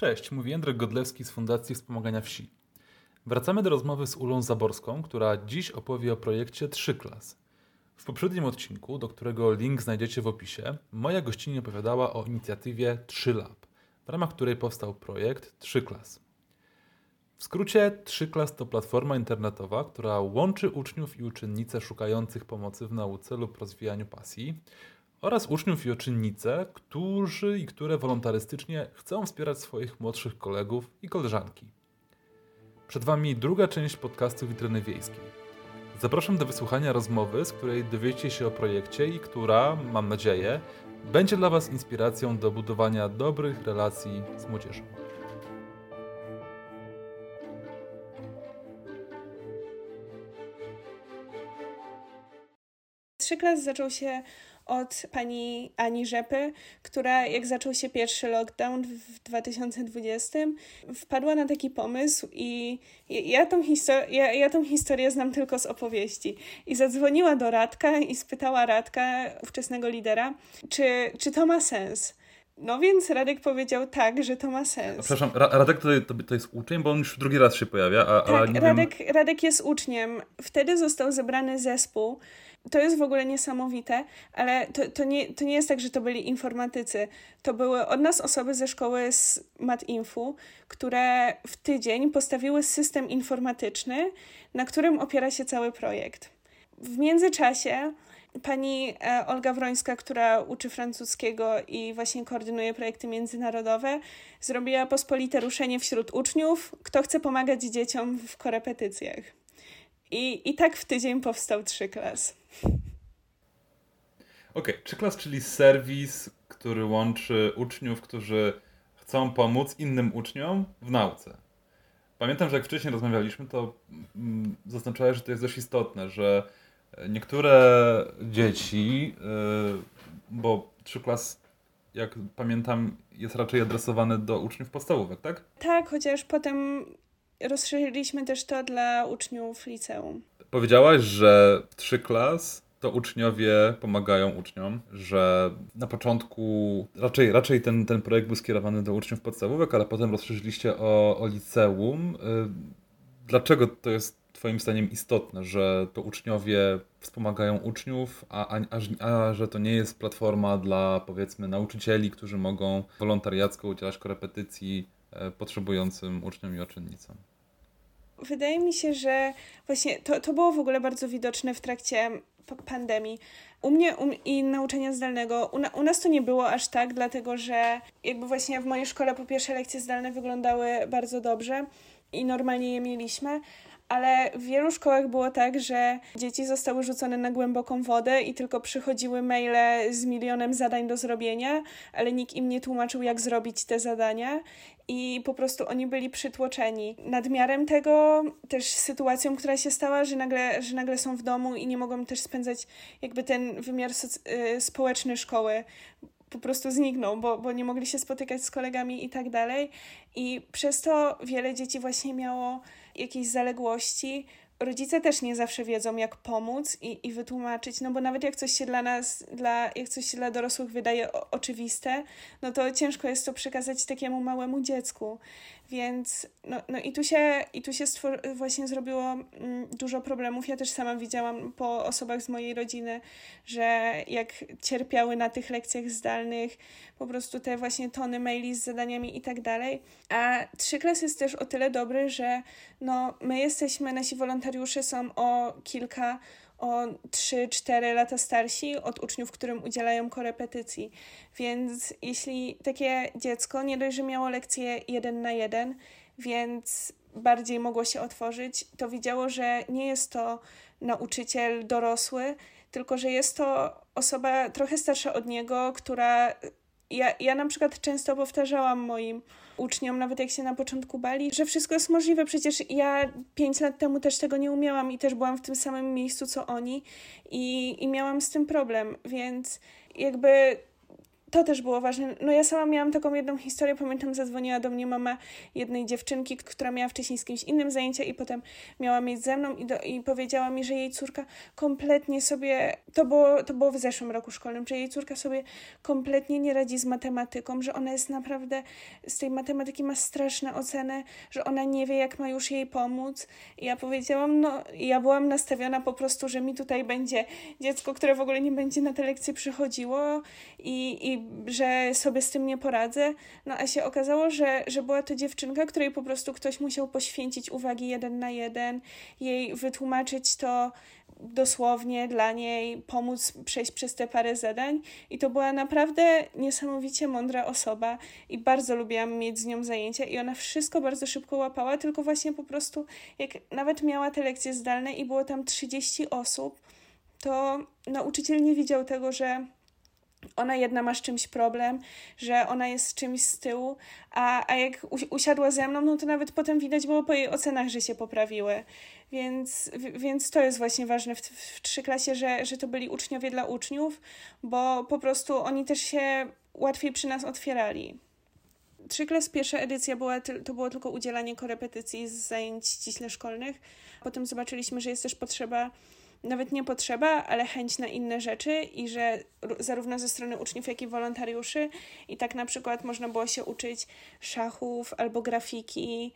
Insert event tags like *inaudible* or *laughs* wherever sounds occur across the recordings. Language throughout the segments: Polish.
Cześć, mówi Jędrek Godlewski z Fundacji Wspomagania Wsi. Wracamy do rozmowy z Ulą Zaborską, która dziś opowie o projekcie 3 klas. W poprzednim odcinku, do którego link znajdziecie w opisie, moja gościni opowiadała o inicjatywie 3 Lab, w ramach której powstał projekt 3 klas. W skrócie 3 klas to platforma internetowa, która łączy uczniów i uczennice szukających pomocy w nauce lub rozwijaniu pasji oraz uczniów i uczennice, którzy i które wolontarystycznie chcą wspierać swoich młodszych kolegów i koleżanki. Przed Wami druga część podcastu Witryny Wiejskiej. Zapraszam do wysłuchania rozmowy, z której dowiecie się o projekcie i która, mam nadzieję, będzie dla Was inspiracją do budowania dobrych relacji z młodzieżą. Trzy klas zaczął się od pani Ani Rzepy, która jak zaczął się pierwszy lockdown w 2020, wpadła na taki pomysł i ja tą, histor- ja, ja tą historię znam tylko z opowieści. I zadzwoniła do Radka i spytała Radka, ówczesnego lidera, czy, czy to ma sens. No więc Radek powiedział tak, że to ma sens. Przepraszam, Radek to, to, to, jest uczeń, bo on już drugi raz się pojawia. A, tak, Radek, wiem... Radek jest uczniem. Wtedy został zebrany zespół to jest w ogóle niesamowite, ale to, to, nie, to nie jest tak, że to byli informatycy. To były od nas osoby ze szkoły z MatInfu, które w tydzień postawiły system informatyczny, na którym opiera się cały projekt. W międzyczasie pani e, Olga Wrońska, która uczy francuskiego i właśnie koordynuje projekty międzynarodowe, zrobiła pospolite ruszenie wśród uczniów, kto chce pomagać dzieciom w korepetycjach. I, I tak w tydzień powstał trzy klas. Okej, okay. klas, czyli serwis, który łączy uczniów, którzy chcą pomóc innym uczniom w nauce. Pamiętam, że jak wcześniej rozmawialiśmy, to mm, zaznaczałeś, że to jest dość istotne, że niektóre dzieci, y, bo trzy klas, jak pamiętam, jest raczej adresowane do uczniów podstawówek, tak? Tak, chociaż potem rozszerzyliśmy też to dla uczniów liceum. Powiedziałaś, że trzy klas to uczniowie pomagają uczniom, że na początku raczej, raczej ten, ten projekt był skierowany do uczniów podstawówek, ale potem rozszerzyliście o, o liceum. Y, dlaczego to jest Twoim zdaniem istotne, że to uczniowie wspomagają uczniów, a, a, a, że to nie jest platforma dla powiedzmy nauczycieli, którzy mogą wolontariacko udzielać korepetycji e, potrzebującym uczniom i uczennicom? Wydaje mi się, że właśnie to, to było w ogóle bardzo widoczne w trakcie pandemii. U mnie u, i nauczania zdalnego, u, u, nas to nie było aż tak, dlatego że jakby właśnie w mojej szkole po pierwsze lekcje zdalne wyglądały bardzo dobrze i normalnie je mieliśmy, ale w wielu szkołach było tak, że dzieci zostały rzucone na głęboką wodę i tylko przychodziły maile z milionem zadań do zrobienia, ale nikt im nie tłumaczył, jak zrobić te zadania i po prostu oni byli przytłoczeni. Nadmiarem tego też sytuacją, która się stała, że nagle, że nagle są w domu i nie mogą też spędzać jakby ten wymiar y, społeczny szkoły po prostu zniknął, bo, bo nie mogli się spotykać z kolegami i tak dalej. I przez to wiele dzieci właśnie miało jakieś zaległości, rodzice też nie zawsze wiedzą, jak pomóc i, i wytłumaczyć, no bo nawet jak coś się dla nas, dla, jak coś się dla dorosłych wydaje o, oczywiste, no to ciężko jest to przekazać takiemu małemu dziecku. Więc no, no i tu się, i tu się stwor- właśnie zrobiło mm, dużo problemów. Ja też sama widziałam po osobach z mojej rodziny, że jak cierpiały na tych lekcjach zdalnych, po prostu te właśnie tony maili z zadaniami i tak dalej. A trzyklas jest też o tyle dobry, że no, my jesteśmy, nasi wolontariusze są o kilka o 3-4 lata starsi od uczniów, którym udzielają korepetycji. Więc jeśli takie dziecko nie dość, że miało lekcję jeden na jeden, więc bardziej mogło się otworzyć, to widziało, że nie jest to nauczyciel dorosły, tylko że jest to osoba trochę starsza od niego, która. Ja, ja na przykład często powtarzałam moim uczniom, nawet jak się na początku bali, że wszystko jest możliwe. Przecież ja pięć lat temu też tego nie umiałam i też byłam w tym samym miejscu co oni i, i miałam z tym problem, więc jakby to też było ważne. No ja sama miałam taką jedną historię, pamiętam, zadzwoniła do mnie mama jednej dziewczynki, która miała wcześniej z kimś innym zajęcia i potem miała mieć ze mną i, do, i powiedziała mi, że jej córka kompletnie sobie, to było, to było w zeszłym roku szkolnym, że jej córka sobie kompletnie nie radzi z matematyką, że ona jest naprawdę, z tej matematyki ma straszne oceny, że ona nie wie, jak ma już jej pomóc. I ja powiedziałam, no, ja byłam nastawiona po prostu, że mi tutaj będzie dziecko, które w ogóle nie będzie na te lekcje przychodziło i, i że sobie z tym nie poradzę. No a się okazało, że, że była to dziewczynka, której po prostu ktoś musiał poświęcić uwagi jeden na jeden, jej wytłumaczyć to dosłownie dla niej, pomóc przejść przez te parę zadań. I to była naprawdę niesamowicie mądra osoba i bardzo lubiłam mieć z nią zajęcia i ona wszystko bardzo szybko łapała, tylko właśnie po prostu jak nawet miała te lekcje zdalne i było tam 30 osób, to nauczyciel nie widział tego, że ona jedna ma z czymś problem, że ona jest z czymś z tyłu, a, a jak usiadła ze mną, no to nawet potem widać było po jej ocenach, że się poprawiły. Więc, więc to jest właśnie ważne w, w klasie, że, że to byli uczniowie dla uczniów, bo po prostu oni też się łatwiej przy nas otwierali. Trzyklas, pierwsza edycja była, to było tylko udzielanie korepetycji z zajęć ściśle szkolnych. Potem zobaczyliśmy, że jest też potrzeba nawet nie potrzeba, ale chęć na inne rzeczy i że zarówno ze strony uczniów, jak i wolontariuszy i tak na przykład można było się uczyć szachów albo grafiki.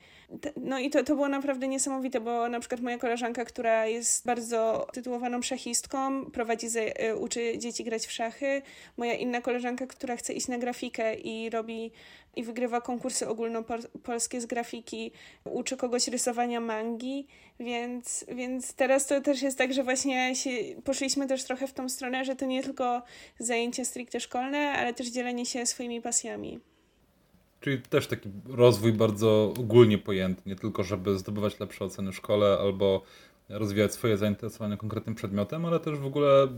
No i to, to było naprawdę niesamowite, bo na przykład moja koleżanka, która jest bardzo tytułowaną szachistką, prowadzi, e, uczy dzieci grać w szachy. Moja inna koleżanka, która chce iść na grafikę i robi i wygrywa konkursy ogólnopolskie z grafiki, uczy kogoś rysowania mangi, więc, więc teraz to też jest tak, że właśnie się, poszliśmy też trochę w tą stronę, że to nie tylko zajęcia stricte szkolne, ale też dzielenie się swoimi pasjami. Czyli też taki rozwój bardzo ogólnie pojęty, nie tylko żeby zdobywać lepsze oceny w szkole albo rozwijać swoje zainteresowania konkretnym przedmiotem, ale też w ogóle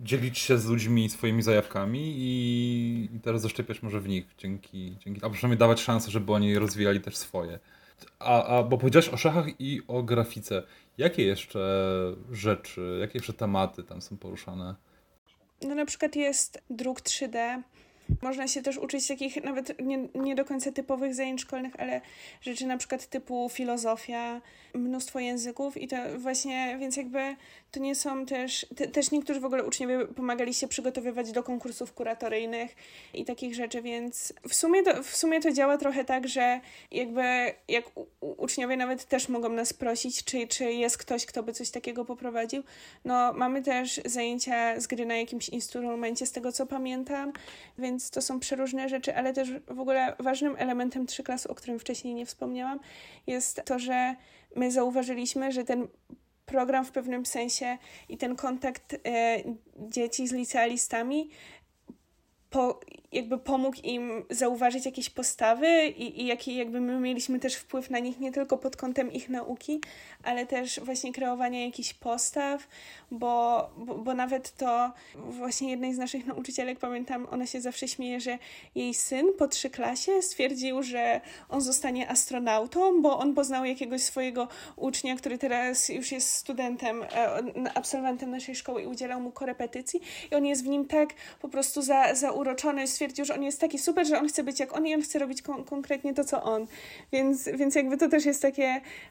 dzielić się z ludźmi swoimi zajawkami i, i teraz zaszczepiać może w nich dzięki, dzięki, a przynajmniej dawać szansę, żeby oni rozwijali też swoje. A, a bo powiedziałeś o szachach i o grafice. Jakie jeszcze rzeczy, jakie jeszcze tematy tam są poruszane? No na przykład jest druk 3D, można się też uczyć takich nawet nie, nie do końca typowych zajęć szkolnych, ale rzeczy na przykład typu filozofia, mnóstwo języków i to właśnie, więc jakby to nie są też, te, też niektórzy w ogóle uczniowie pomagali się przygotowywać do konkursów kuratoryjnych i takich rzeczy, więc w sumie to, w sumie to działa trochę tak, że jakby jak u, uczniowie nawet też mogą nas prosić, czy, czy jest ktoś, kto by coś takiego poprowadził. No mamy też zajęcia z gry na jakimś instrumencie, z tego co pamiętam, więc to są przeróżne rzeczy, ale też w ogóle ważnym elementem trzy klas, o którym wcześniej nie wspomniałam, jest to, że my zauważyliśmy, że ten program w pewnym sensie i ten kontakt e, dzieci z licealistami po, jakby pomógł im zauważyć jakieś postawy i, i jaki jakby my mieliśmy też wpływ na nich nie tylko pod kątem ich nauki, ale też właśnie kreowania jakichś postaw, bo, bo, bo nawet to właśnie jednej z naszych nauczycielek, pamiętam, ona się zawsze śmieje, że jej syn po trzy klasie stwierdził, że on zostanie astronautą, bo on poznał jakiegoś swojego ucznia, który teraz już jest studentem, e, absolwentem naszej szkoły i udzielał mu korepetycji i on jest w nim tak po prostu za, zauroczony, stwierdził, że on jest taki super, że on chce być jak on i on chce robić kon konkretnie to, co on. Więc, więc jakby to też jest taki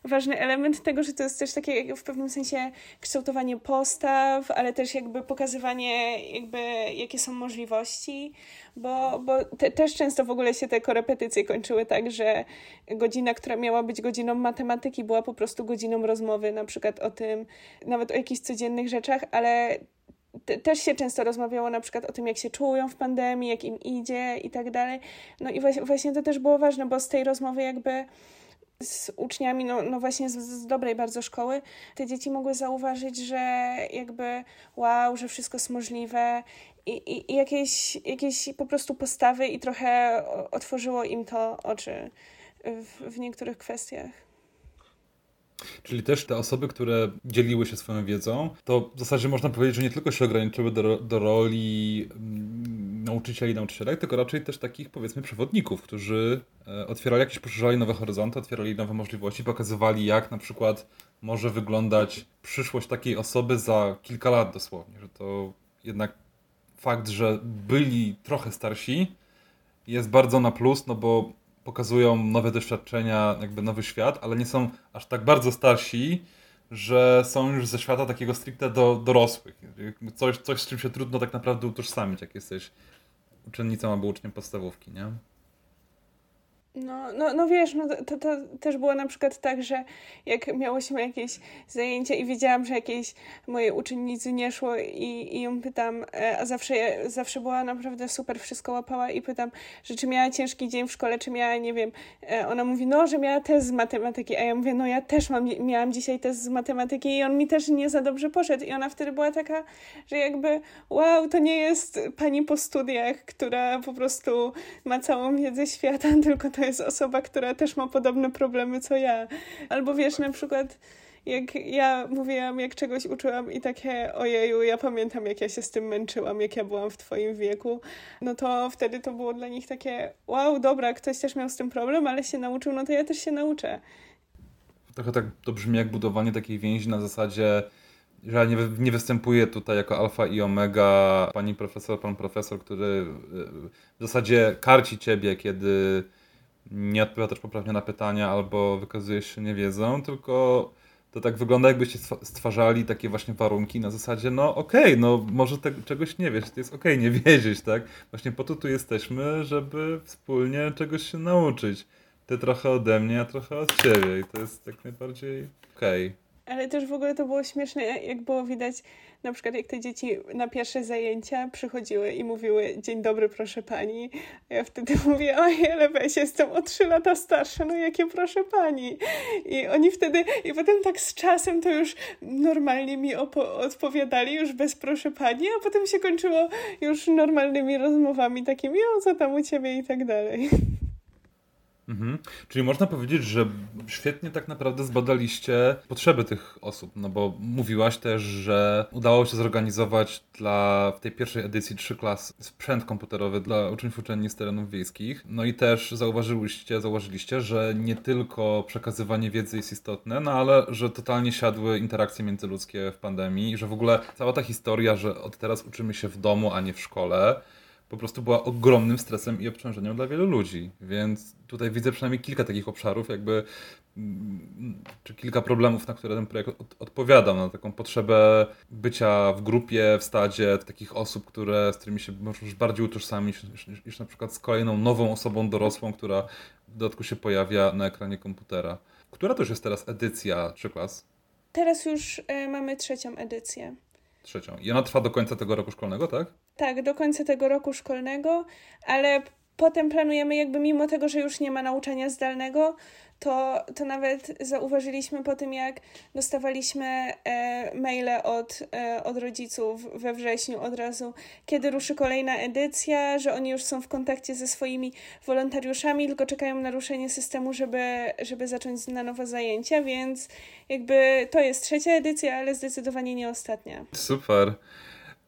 ważny element tego, że to jest też takie w pewnym sensie kształtowanie postaw, ale też jakby pokazywanie jakby jakie są możliwości, bo, bo te, też często w ogóle się te korepetycje kończyły tak, że godzina, która miała być godziną matematyki była po prostu godziną rozmowy na przykład o tym, nawet o jakichś codziennych rzeczach, ale te, też się często rozmawiało na przykład o tym, jak się czują w pandemii, jak im idzie i tak dalej. No i właśnie, właśnie to też było ważne, bo z tej rozmowy jakby z uczniami, no, no właśnie z, z, dobrej bardzo szkoły, te dzieci mogły zauważyć, że jakby wow, że wszystko jest możliwe i, i, i jakieś, jakieś po prostu postawy i trochę otworzyło im to oczy w, w niektórych kwestiach. Czyli też te osoby, które dzieliły się swoją wiedzą, to w zasadzie można powiedzieć, że nie tylko się ograniczyły do, do roli mm, nauczycieli i nauczycielek, tylko raczej też takich powiedzmy przewodników, którzy e, otwierali jakieś, poszerzali nowe horyzonty, otwierali nowe możliwości, pokazywali jak na przykład może wyglądać przyszłość takiej osoby za kilka lat dosłownie, że to jednak fakt, że byli trochę starsi jest bardzo na plus, no bo pokazują nowe doświadczenia, jakby nowy świat, ale nie są aż tak bardzo starsi, że są już ze świata takiego stricte do dorosłych. Coś, coś, z czym się trudno tak naprawdę utożsamić, jak jesteś uczennicą albo uczniem podstawówki, nie? No, no, no wiesz, no to, to też było na przykład tak, że jak miałyśmy jakieś zajęcia i wiedziałam, że jakieś moje uczennicy nie szło i, i ją pytam, e, a zawsze, zawsze była naprawdę super, wszystko łapała i pytam, że czy miała ciężki dzień w szkole, czy miała, nie wiem, e, ona mówi, no, że miała test z matematyki, a ja mówię, no ja też mam, miałam dzisiaj test z matematyki i on mi też nie za dobrze poszedł. I ona wtedy była taka, że jakby, wow, to nie jest pani po studiach, która po prostu ma całą wiedzę świata, *laughs* tylko to to jest osoba, która też ma podobne problemy co ja. Albo wiesz, na przykład jak ja mówiłam, jak czegoś uczyłam i takie ojeju, ja pamiętam jak ja się z tym męczyłam, jak ja byłam w twoim wieku, no to wtedy to było dla nich takie wow, dobra, ktoś też miał z tym problem, ale się nauczył, no to ja też się nauczę. Trochę tak to brzmi jak budowanie takiej więzi na zasadzie że nie, nie występuje tutaj jako alfa i omega pani profesor, pan profesor, który e, w zasadzie karci ciebie, kiedy nie odpowiadasz poprawnie na pytania albo wykazujesz się niewiedzą, tylko to tak wygląda, jakbyście stwarzali takie właśnie warunki na zasadzie, no okej, okay, no może te, czegoś nie wiesz, to jest okej okay, nie wiedzieć, tak? Właśnie po to tu jesteśmy, żeby wspólnie czegoś się nauczyć. Ty trochę ode mnie, a trochę od ciebie i to jest jak najbardziej okej. Okay. Ale też w ogóle to było śmieszne, jak było widać, na przykład jak te dzieci na pierwsze zajęcia przychodziły i mówiły dzień dobry proszę pani, a ja wtedy *laughs* mówię, oj ale weź, jestem o trzy lata starsza, no jakie proszę pani. I oni wtedy, i potem tak z czasem to już normalnie mi odpowiadali, już bez proszę pani, a potem się kończyło już normalnymi rozmowami takimi, o co tam u ciebie i tak dalej. Mhm. Czyli można powiedzieć, że świetnie tak naprawdę zbadaliście potrzeby tych osób, no bo mówiłaś też, że udało się zorganizować dla w tej pierwszej edycji trzy klas sprzęt komputerowy dla uczniów uczelni z terenów wiejskich. No i też zauważyliście, zauważyliście, że nie tylko przekazywanie wiedzy jest istotne, no ale że totalnie siadły interakcje międzyludzkie w pandemii, że w ogóle cała ta historia, że od teraz uczymy się w domu, a nie w szkole, po prostu była ogromnym stresem i obciążeniem dla wielu ludzi. Więc tutaj widzę przynajmniej kilka takich obszarów, jakby mm, czy kilka problemów, na które ten projekt od, odpowiada, na taką potrzebę bycia w grupie, w stadzie takich osób, które, z którymi się możesz bardziej utożsamić niż, niż, niż na przykład z kolejną nową osobą dorosłą, która w dodatku się pojawia na ekranie komputera. Która to już jest teraz edycja trzy klas? Teraz już y, mamy trzecią edycję. Trzecią. I ona trwa do końca tego roku szkolnego, tak? Tak, do końca tego roku szkolnego, ale potem planujemy jakby mimo tego, że już nie ma nauczania zdalnego, to, to nawet zauważyliśmy po tym, jak dostawaliśmy e, maile od, e, od rodziców we wrześniu od razu, kiedy ruszy kolejna edycja, że oni już są w kontakcie ze swoimi wolontariuszami, tylko czekają na ruszenie systemu, żeby, żeby zacząć na nowo zajęcia, więc jakby to jest trzecia edycja, ale zdecydowanie nie ostatnia. Super.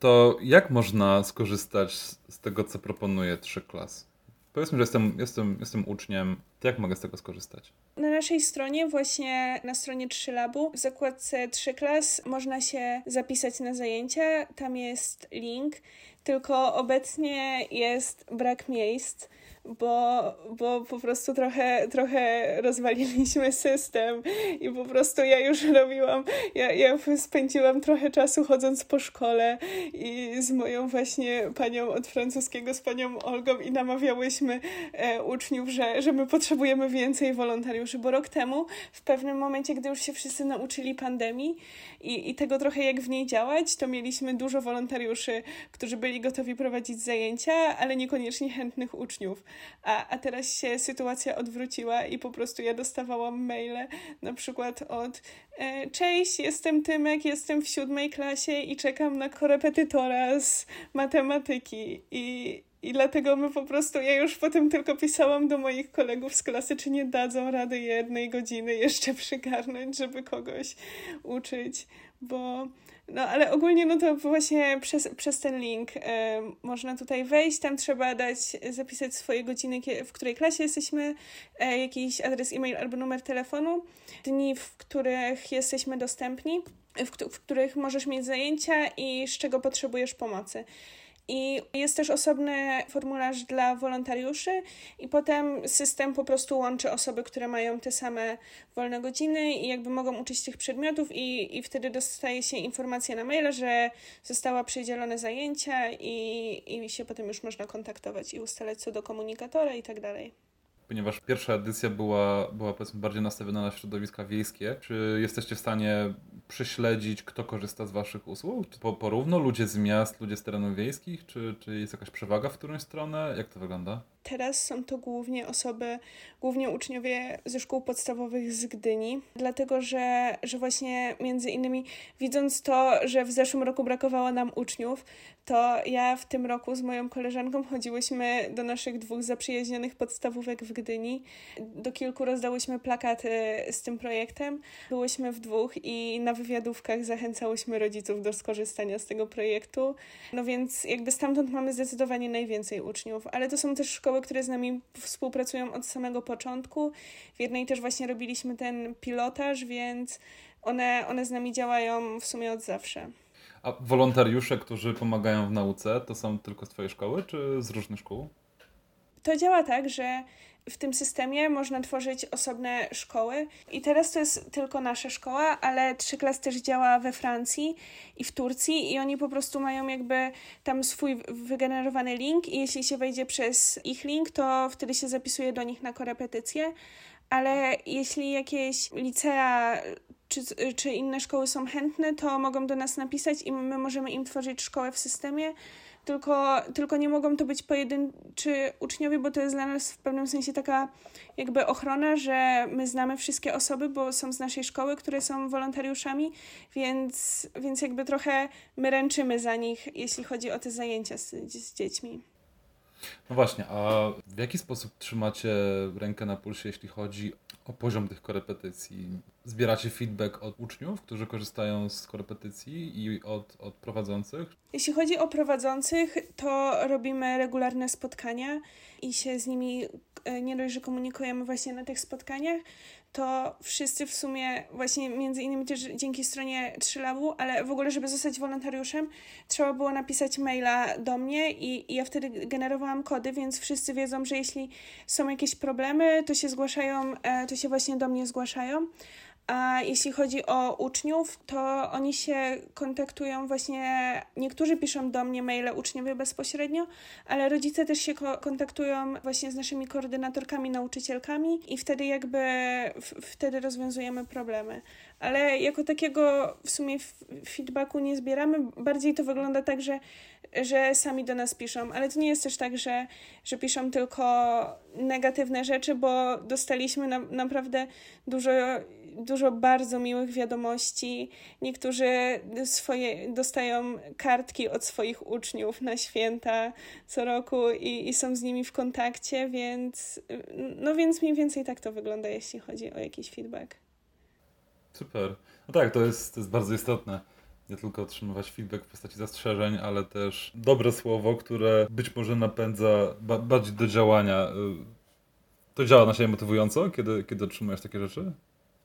To jak można skorzystać z tego, co proponuje trzy klas? Powiedzmy, że jestem, jestem, jestem uczniem, to jak mogę z tego skorzystać? Na naszej stronie, właśnie na stronie 3 Labu, w zakładce 3 klas można się zapisać na zajęcia. Tam jest link, tylko obecnie jest brak miejsc bo, bo po prostu trochę, trochę rozwaliliśmy system i po prostu ja już robiłam, ja, ja spędziłam trochę czasu chodząc po szkole i z moją właśnie panią od francuskiego, z panią Olgą i namawiałyśmy e, uczniów, że, że my potrzebujemy więcej wolontariuszy, bo rok temu w pewnym momencie, gdy już się wszyscy nauczyli pandemii i, i tego trochę jak w niej działać, to mieliśmy dużo wolontariuszy, którzy byli gotowi prowadzić zajęcia, ale niekoniecznie chętnych uczniów. A, a teraz się sytuacja odwróciła i po prostu ja dostawałam maile na przykład od e, Cześć, jestem Tymek, jestem w siódmej klasie i czekam na korepetytora z matematyki i i dlatego my po prostu, ja już potem tylko pisałam do moich kolegów z klasy, czy nie dadzą rady jednej godziny jeszcze przygarnąć, żeby kogoś uczyć, bo no ale ogólnie no to właśnie przez, przez ten link y, można tutaj wejść, tam trzeba dać, zapisać swoje godziny, w której klasie jesteśmy, y, jakiś adres e-mail albo numer telefonu, dni, w których jesteśmy dostępni, w, w których możesz mieć zajęcia i z czego potrzebujesz pomocy. I jest też osobny formularz dla wolontariuszy, i potem system po prostu łączy osoby, które mają te same wolne godziny i jakby mogą uczyć tych przedmiotów, i, i wtedy dostaje się informacja na maila, że została przydzielone zajęcia, i, i się potem już można kontaktować i ustalać co do komunikatora i tak dalej ponieważ pierwsza edycja była, była powiedzmy bardziej nastawiona na środowiska wiejskie. Czy jesteście w stanie prześledzić, kto korzysta z Waszych usług? Czy po, porówno ludzie z miast, ludzie z terenów wiejskich? Czy, czy jest jakaś przewaga w którąś stronę? Jak to wygląda? Teraz są to głównie osoby, głównie uczniowie ze szkół podstawowych z Gdyni, dlatego że, że właśnie między innymi widząc to, że w zeszłym roku brakowało nam uczniów, to ja w tym roku z moją koleżanką chodziłyśmy do naszych dwóch zaprzyjaźnionych podstawówek w Gdyni. Do kilku rozdałyśmy plakaty z tym projektem. Byłyśmy w dwóch i na wywiadówkach zachęcałyśmy rodziców do skorzystania z tego projektu. No więc jakby stamtąd mamy zdecydowanie najwięcej uczniów, ale to są też szkoły, które z nami współpracują od samego początku. W jednej też właśnie robiliśmy ten pilotaż, więc one, one z nami działają w sumie od zawsze. A wolontariusze, którzy pomagają w nauce, to są tylko z Twojej szkoły, czy z różnych szkół? To działa tak, że w tym systemie można tworzyć osobne szkoły. I teraz to jest tylko nasza szkoła, ale trzy klas też działa we Francji i w Turcji i oni po prostu mają jakby tam swój wygenerowany link i jeśli się wejdzie przez ich link, to wtedy się zapisuje do nich na korepetycje. Ale jeśli jakieś licea czy, czy inne szkoły są chętne, to mogą do nas napisać i my możemy im tworzyć szkołę w systemie tylko, tylko nie mogą to być pojedynczy uczniowie, bo to jest dla nas w pewnym sensie taka jakby ochrona, że my znamy wszystkie osoby, bo są z naszej szkoły, które są wolontariuszami, więc, więc jakby trochę my ręczymy za nich, jeśli chodzi o te zajęcia z, z dziećmi. No właśnie, a w jaki sposób trzymacie rękę na pulsie, jeśli chodzi o poziom tych korepetycji? Zbieracie feedback od uczniów, którzy korzystają z korepetycji i od, od prowadzących? Jeśli chodzi o prowadzących, to robimy regularne spotkania i się z nimi e, nie dość, że komunikujemy właśnie na tych spotkaniach, to wszyscy w sumie, właśnie między innymi też dzięki stronie 3Labu, ale w ogóle, żeby zostać wolontariuszem, trzeba było napisać maila do mnie i, i ja wtedy generowałam kody, więc wszyscy wiedzą, że jeśli są jakieś problemy, to się zgłaszają, e, to się właśnie do mnie zgłaszają. A jeśli chodzi o uczniów, to oni się kontaktują właśnie, niektórzy piszą do mnie maile uczniowie bezpośrednio, ale rodzice też się ko kontaktują właśnie z naszymi koordynatorkami, nauczycielkami i wtedy jakby wtedy rozwiązujemy problemy. Ale jako takiego w sumie feedbacku nie zbieramy, bardziej to wygląda tak, że, że sami do nas piszą, ale to nie jest też tak, że, że piszą tylko negatywne rzeczy, bo dostaliśmy na, naprawdę dużo dużo bardzo miłych wiadomości. Niektórzy swoje, dostają kartki od swoich uczniów na święta co roku i, i są z nimi w kontakcie, więc no więc mniej więcej tak to wygląda, jeśli chodzi o jakiś feedback. Super. No tak, to jest, to jest bardzo istotne. Nie tylko otrzymywać feedback w postaci zastrzeżeń, ale też dobre słowo, które być może napędza bardziej do działania. To działa na siebie motywująco, kiedy, kiedy otrzymujesz takie rzeczy?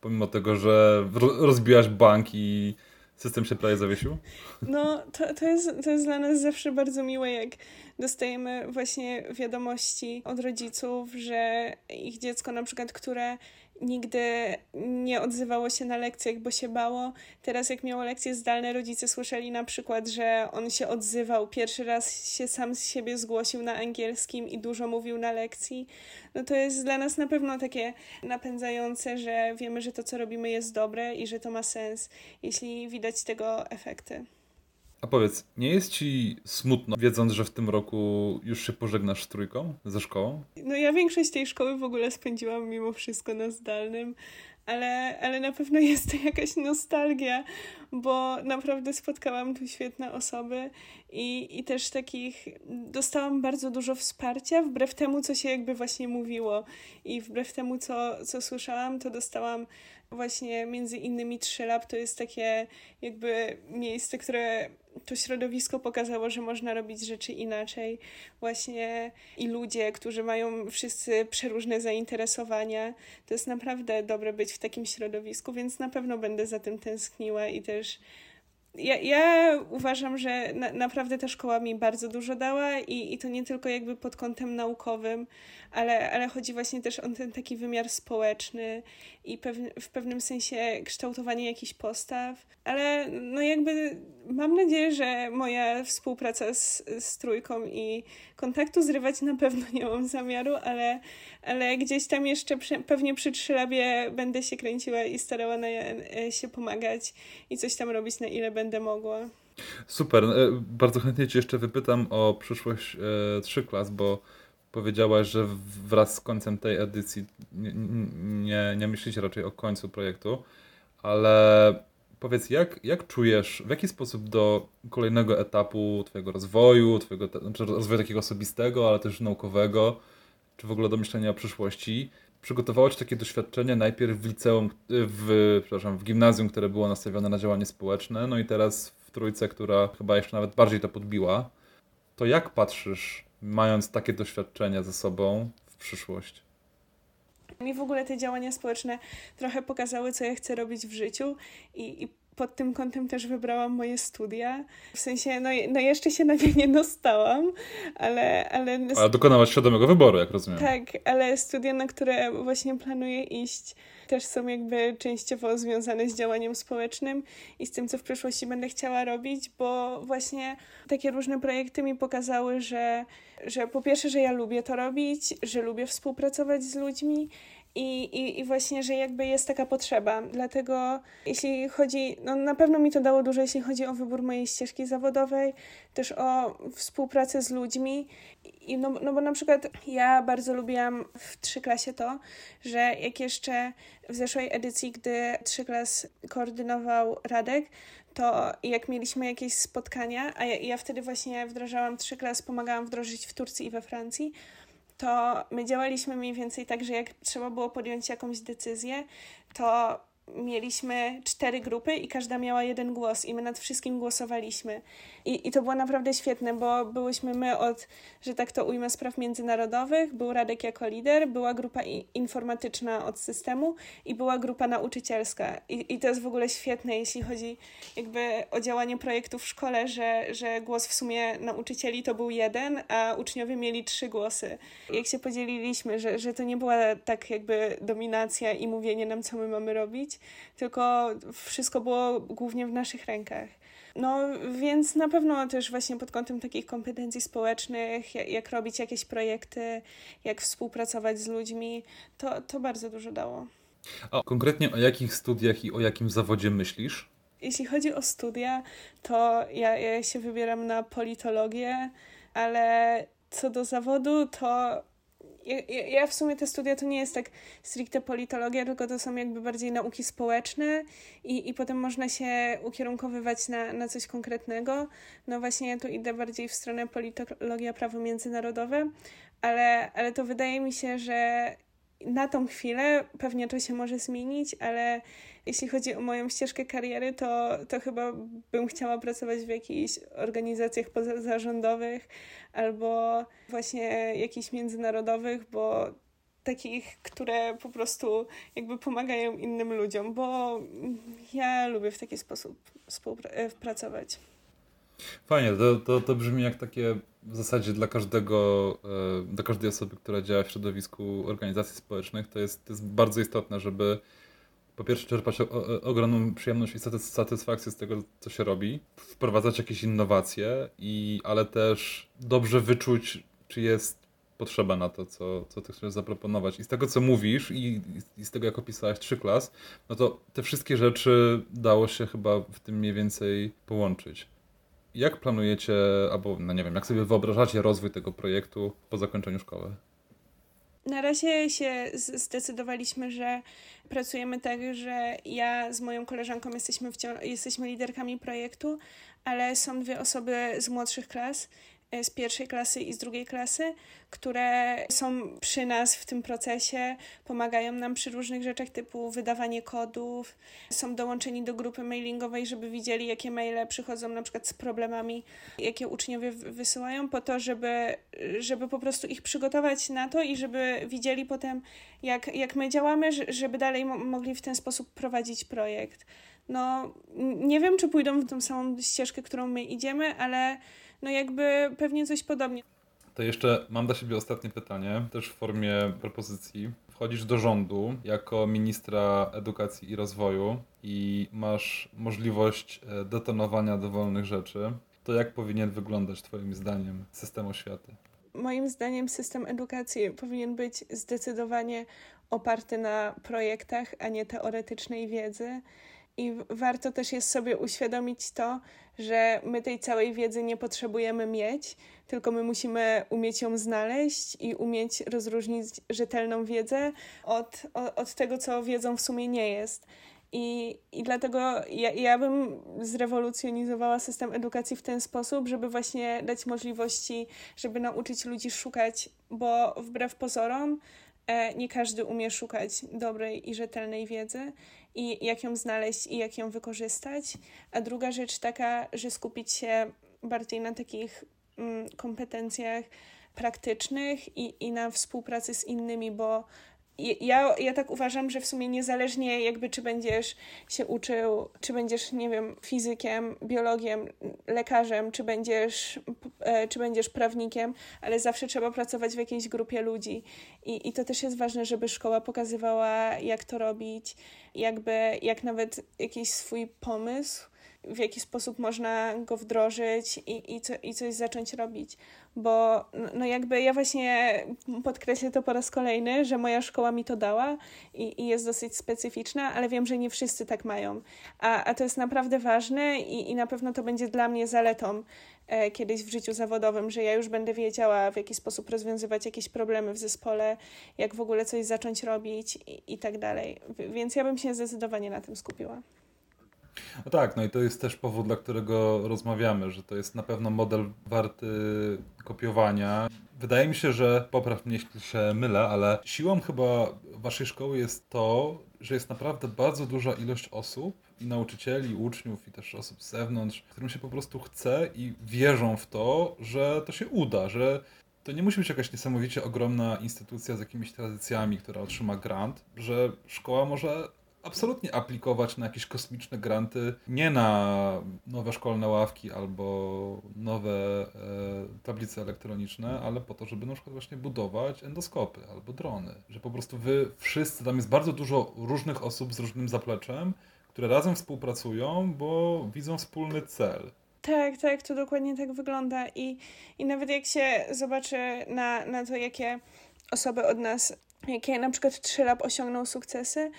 Pomimo tego, że rozbiłaś bank i system się prawie zawiesił? No, to, to, jest, to jest dla nas zawsze bardzo miłe, jak dostajemy właśnie wiadomości od rodziców, że ich dziecko na przykład, które nigdy nie odzywało się na lekcjach, bo się bało. Teraz jak miało lekcje zdalne, rodzice słyszeli na przykład, że on się odzywał. Pierwszy raz się sam z siebie zgłosił na angielskim i dużo mówił na lekcji. No to jest dla nas na pewno takie napędzające, że wiemy, że to, co robimy jest dobre i że to ma sens, jeśli widać tego efekty. A powiedz, nie jest ci smutno, wiedząc, że w tym roku już się pożegnasz z trójką ze szkołą? No ja większość tej szkoły w ogóle spędziłam mimo wszystko na zdalnym, ale, ale na pewno jest to jakaś nostalgia, bo naprawdę spotkałam tu świetne osoby i, i też takich dostałam bardzo dużo wsparcia, wbrew temu, co się jakby właśnie mówiło i wbrew temu, co, co słyszałam, to dostałam właśnie między innymi 3 Lab to jest takie jakby miejsce, które to środowisko pokazało, że można robić rzeczy inaczej. Właśnie i ludzie, którzy mają wszyscy przeróżne zainteresowania. To jest naprawdę dobre być w takim środowisku, więc na pewno będę za tym tęskniła i też ja, ja uważam, że na, naprawdę ta szkoła mi bardzo dużo dała i, i to nie tylko jakby pod kątem naukowym, ale, ale chodzi właśnie też o ten taki wymiar społeczny i pew, w pewnym sensie kształtowanie jakichś postaw, ale no jakby mam nadzieję, że moja współpraca z, z trójką i kontaktu zrywać na pewno nie mam zamiaru, ale, ale gdzieś tam jeszcze przy, pewnie przy trzylabie będę się kręciła i starała na, e, się pomagać i coś tam robić na ile będę mogła. Super. E, bardzo chętnie Cię jeszcze wypytam o przyszłość e, trzy klas, bo powiedziałaś, że wraz z końcem tej edycji nie, nie, nie myślicie raczej o końcu projektu, ale powiedz, jak, jak czujesz, w jaki sposób do kolejnego etapu Twojego rozwoju, Twojego znaczy rozwoju takiego osobistego, ale też naukowego, czy w ogóle do myślenia o przyszłości, przygotowało Ci takie doświadczenie najpierw w liceum, w, przepraszam, w gimnazjum, które było nastawione na działanie społeczne, no i teraz w trójce, która chyba jeszcze nawet bardziej to podbiła. To jak patrzysz, mając takie doświadczenia ze sobą w przyszłość? Mi w ogóle te działania społeczne trochę pokazały, co ja chcę robić w życiu i, i pod tym kątem też wybrałam moje studia. W sensie, no, no jeszcze się na nie nie dostałam, ale... Ale, ale dokonałaś świadomego wyboru, jak rozumiem. Tak, ale studia, na które właśnie planuję iść, też są jakby częściowo związane z działaniem społecznym i z tym, co w przyszłości będę chciała robić, bo właśnie takie różne projekty mi pokazały, że, że po pierwsze, że ja lubię to robić, że lubię współpracować z ludźmi i, i, I właśnie, że jakby jest taka potrzeba. Dlatego jeśli chodzi, no na pewno mi to dało dużo, jeśli chodzi o wybór mojej ścieżki zawodowej, też o współpracę z ludźmi. I no, no bo na przykład ja bardzo lubiłam w trzy klasie to, że jak jeszcze w zeszłej edycji, gdy trzy klas koordynował Radek, to jak mieliśmy jakieś spotkania, a ja, ja wtedy właśnie wdrażałam trzy klas, pomagałam wdrożyć w Turcji i we Francji, to my działaliśmy mniej więcej tak, że jak trzeba było podjąć jakąś decyzję, to mieliśmy cztery grupy i każda miała jeden głos i my nad wszystkim głosowaliśmy. I, I to było naprawdę świetne, bo byłyśmy my od, że tak to ujmę, spraw międzynarodowych, był Radek jako lider, była grupa informatyczna od systemu i była grupa nauczycielska. I, I to jest w ogóle świetne, jeśli chodzi jakby o działanie projektu w szkole, że, że głos w sumie nauczycieli to był jeden, a uczniowie mieli trzy głosy. Jak się podzieliliśmy, że, że to nie była tak jakby dominacja i mówienie nam, co my mamy robić, tylko wszystko było głównie w naszych rękach. No więc na pewno też właśnie pod kątem takich kompetencji społecznych, jak, jak robić jakieś projekty, jak współpracować z ludźmi, to, to bardzo dużo dało. A konkretnie o jakich studiach i o jakim zawodzie myślisz? Jeśli chodzi o studia, to ja, ja się wybieram na politologię, ale co do zawodu, to ja, ja, w sumie te studia to nie jest tak stricte politologia, tylko to są jakby bardziej nauki społeczne i, i potem można się ukierunkowywać na, na coś konkretnego. No właśnie ja tu idę bardziej w stronę politologia, prawo międzynarodowe, ale, ale to wydaje mi się, że na tą chwilę pewnie to się może zmienić, ale jeśli chodzi o moją ścieżkę kariery, to, to chyba bym chciała pracować w jakichś organizacjach pozarządowych albo właśnie jakichś międzynarodowych, bo takich, które po prostu jakby pomagają innym ludziom, bo ja lubię w taki sposób współpracować. Fajnie, to, to, to brzmi jak takie w zasadzie dla każdego, e, dla każdej osoby, która działa w środowisku organizacji społecznych, to jest, to jest bardzo istotne, żeby po pierwsze czerpać o, o, ogromną przyjemność i satysfakcję z tego, co się robi, wprowadzać jakieś innowacje, i, ale też dobrze wyczuć, czy jest potrzeba na to, co, co ty chcesz zaproponować. I z tego, co mówisz i, i z tego, jak opisałeś trzy klas, no to te wszystkie rzeczy dało się chyba w tym mniej więcej połączyć. Jak planujecie, albo no nie wiem, jak sobie wyobrażacie rozwój tego projektu po zakończeniu szkoły? Na razie się zdecydowaliśmy, że pracujemy tak, że ja z moją koleżanką jesteśmy, jesteśmy liderkami projektu, ale są dwie osoby z młodszych klas, z pierwszej klasy i z drugiej klasy, które są przy nas w tym procesie, pomagają nam przy różnych rzeczach typu wydawanie kodów, są dołączeni do grupy mailingowej, żeby widzieli, jakie maile przychodzą na przykład z problemami, jakie uczniowie wysyłają, po to, żeby, żeby po prostu ich przygotować na to i żeby widzieli potem, jak, jak my działamy, żeby dalej mogli w ten sposób prowadzić projekt. No nie wiem, czy pójdą w tą samą ścieżkę, którą my idziemy, ale no jakby pewnie coś podobnie. To jeszcze mam dla siebie ostatnie pytanie, też w formie propozycji. Wchodzisz do rządu jako ministra edukacji i rozwoju i masz możliwość e, detonowania dowolnych rzeczy. To jak powinien wyglądać Twoim zdaniem system oświaty? Moim zdaniem system edukacji powinien być zdecydowanie oparty na projektach, a nie teoretycznej wiedzy. I warto też jest sobie uświadomić to, że my tej całej wiedzy nie potrzebujemy mieć, tylko my musimy umieć ją znaleźć i umieć rozróżnić rzetelną wiedzę od, od, tego, co wiedzą w sumie nie jest. I, i dlatego ja, ja bym zrewolucjonizowała system edukacji w ten sposób, żeby właśnie dać możliwości, żeby nauczyć ludzi szukać, bo wbrew pozorom nie każdy umie szukać dobrej i rzetelnej wiedzy i jak ją znaleźć i jak ją wykorzystać. A druga rzecz taka, że skupić się bardziej na takich mm, kompetencjach praktycznych i, i na współpracy z innymi, bo ja, ja tak uważam, że w sumie niezależnie jakby czy będziesz się uczył, czy będziesz, nie wiem, fizykiem, biologiem, lekarzem, czy będziesz, e, czy będziesz prawnikiem, ale zawsze trzeba pracować w jakiejś grupie ludzi. I, I to też jest ważne, żeby szkoła pokazywała, jak to robić, jakby, jak nawet jakiś swój pomysł w jaki sposób można go wdrożyć i, i, co, i coś zacząć robić. Bo no jakby ja właśnie podkreślę to po raz kolejny, że moja szkoła mi to dała i, i jest dosyć specyficzna, ale wiem, że nie wszyscy tak mają. A, a to jest naprawdę ważne i, i na pewno to będzie dla mnie zaletą e, kiedyś w życiu zawodowym, że ja już będę wiedziała, w jaki sposób rozwiązywać jakieś problemy w zespole, jak w ogóle coś zacząć robić i, i tak dalej. Więc ja bym się zdecydowanie na tym skupiła. No tak, no i to jest też powód, dla którego rozmawiamy, że to jest na pewno model warty kopiowania. Wydaje mi się, że popraw mnie, jeśli się mylę, ale siłą chyba waszej szkoły jest to, że jest naprawdę bardzo duża ilość osób, i nauczycieli, i uczniów, i też osób z zewnątrz, którym się po prostu chce i wierzą w to, że to się uda, że to nie musi być jakaś niesamowicie ogromna instytucja z jakimiś tradycjami, która otrzyma grant, że szkoła może absolutnie aplikować na jakieś kosmiczne granty, nie na nowe szkolne ławki albo nowe e, tablice elektroniczne, ale po to, żeby na przykład właśnie budować endoskopy albo drony. Że po prostu wy wszyscy, tam jest bardzo dużo różnych osób z różnym zapleczem, które razem współpracują, bo widzą wspólny cel. Tak, tak, to dokładnie tak wygląda. I, i nawet jak się zobaczy na, na to, jakie osoby od nas, jakie na przykład 3 lab osiągną sukcesy,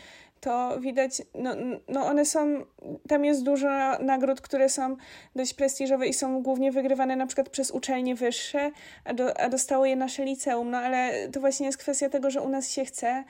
to widać, no, no one są, tam jest dużo nagród, które są dość prestiżowe i są głównie wygrywane na przykład przez uczelnie wyższe, a, do, a dostało je nasze liceum, no ale to właśnie jest kwestia tego, że u nas się chce,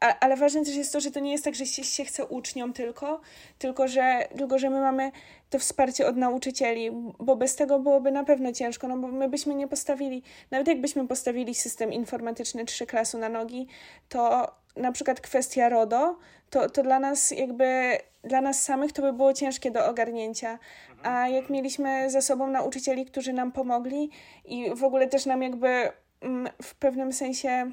a, ale ważne też jest to, że to nie jest tak, że się, się chce uczniom tylko, tylko że, tylko że my mamy to wsparcie od nauczycieli, bo bez tego byłoby na pewno ciężko, no bo my byśmy nie postawili, nawet jakbyśmy postawili system informatyczny trzy klasu na nogi, to na przykład kwestia RODO, to, to dla nas jakby, dla nas samych to by było ciężkie do ogarnięcia. A jak mieliśmy ze sobą nauczycieli, którzy nam pomogli i w ogóle też nam jakby mm, w pewnym sensie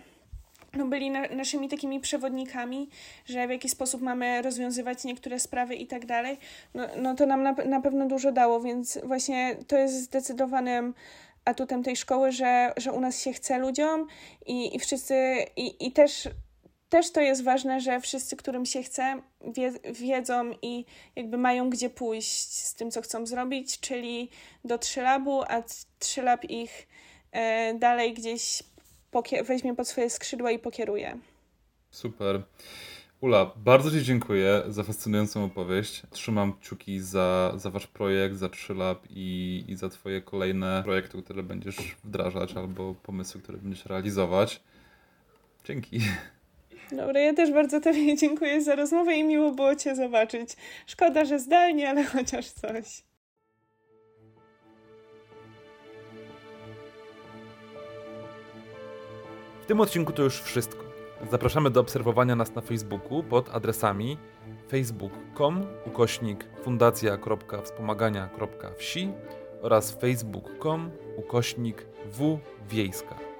no byli na, naszymi takimi przewodnikami, że w jaki sposób mamy rozwiązywać niektóre sprawy i tak dalej, no, no to nam na, na pewno dużo dało, więc właśnie to jest zdecydowanym atutem tej szkoły, że, że u nas się chce ludziom i, i wszyscy, i, i też też to jest ważne, że wszyscy, którym się chce, wie, wiedzą i jakby mają gdzie pójść z tym, co chcą zrobić, czyli do trzylabu, a trzylab ich e, dalej gdzieś weźmie pod swoje skrzydła i pokieruje. Super. Ula, bardzo Ci dziękuję za fascynującą opowieść. Trzymam kciuki za, za Wasz projekt, za Trzylab i, i za Twoje kolejne projekty, które będziesz wdrażać albo pomysły, które będziesz realizować. Dzięki. Dobra, ja też bardzo Tobie *laughs* dziękuję za rozmowę i miło było Cię zobaczyć. Szkoda, że zdalnie, ale *laughs* chociaż coś. W tym odcinku to już wszystko. Zapraszamy do obserwowania nas na Facebooku pod adresami facebook.com ukośnik fundacja.wspomagania.wsi oraz facebook.com ukośnik wwiejska.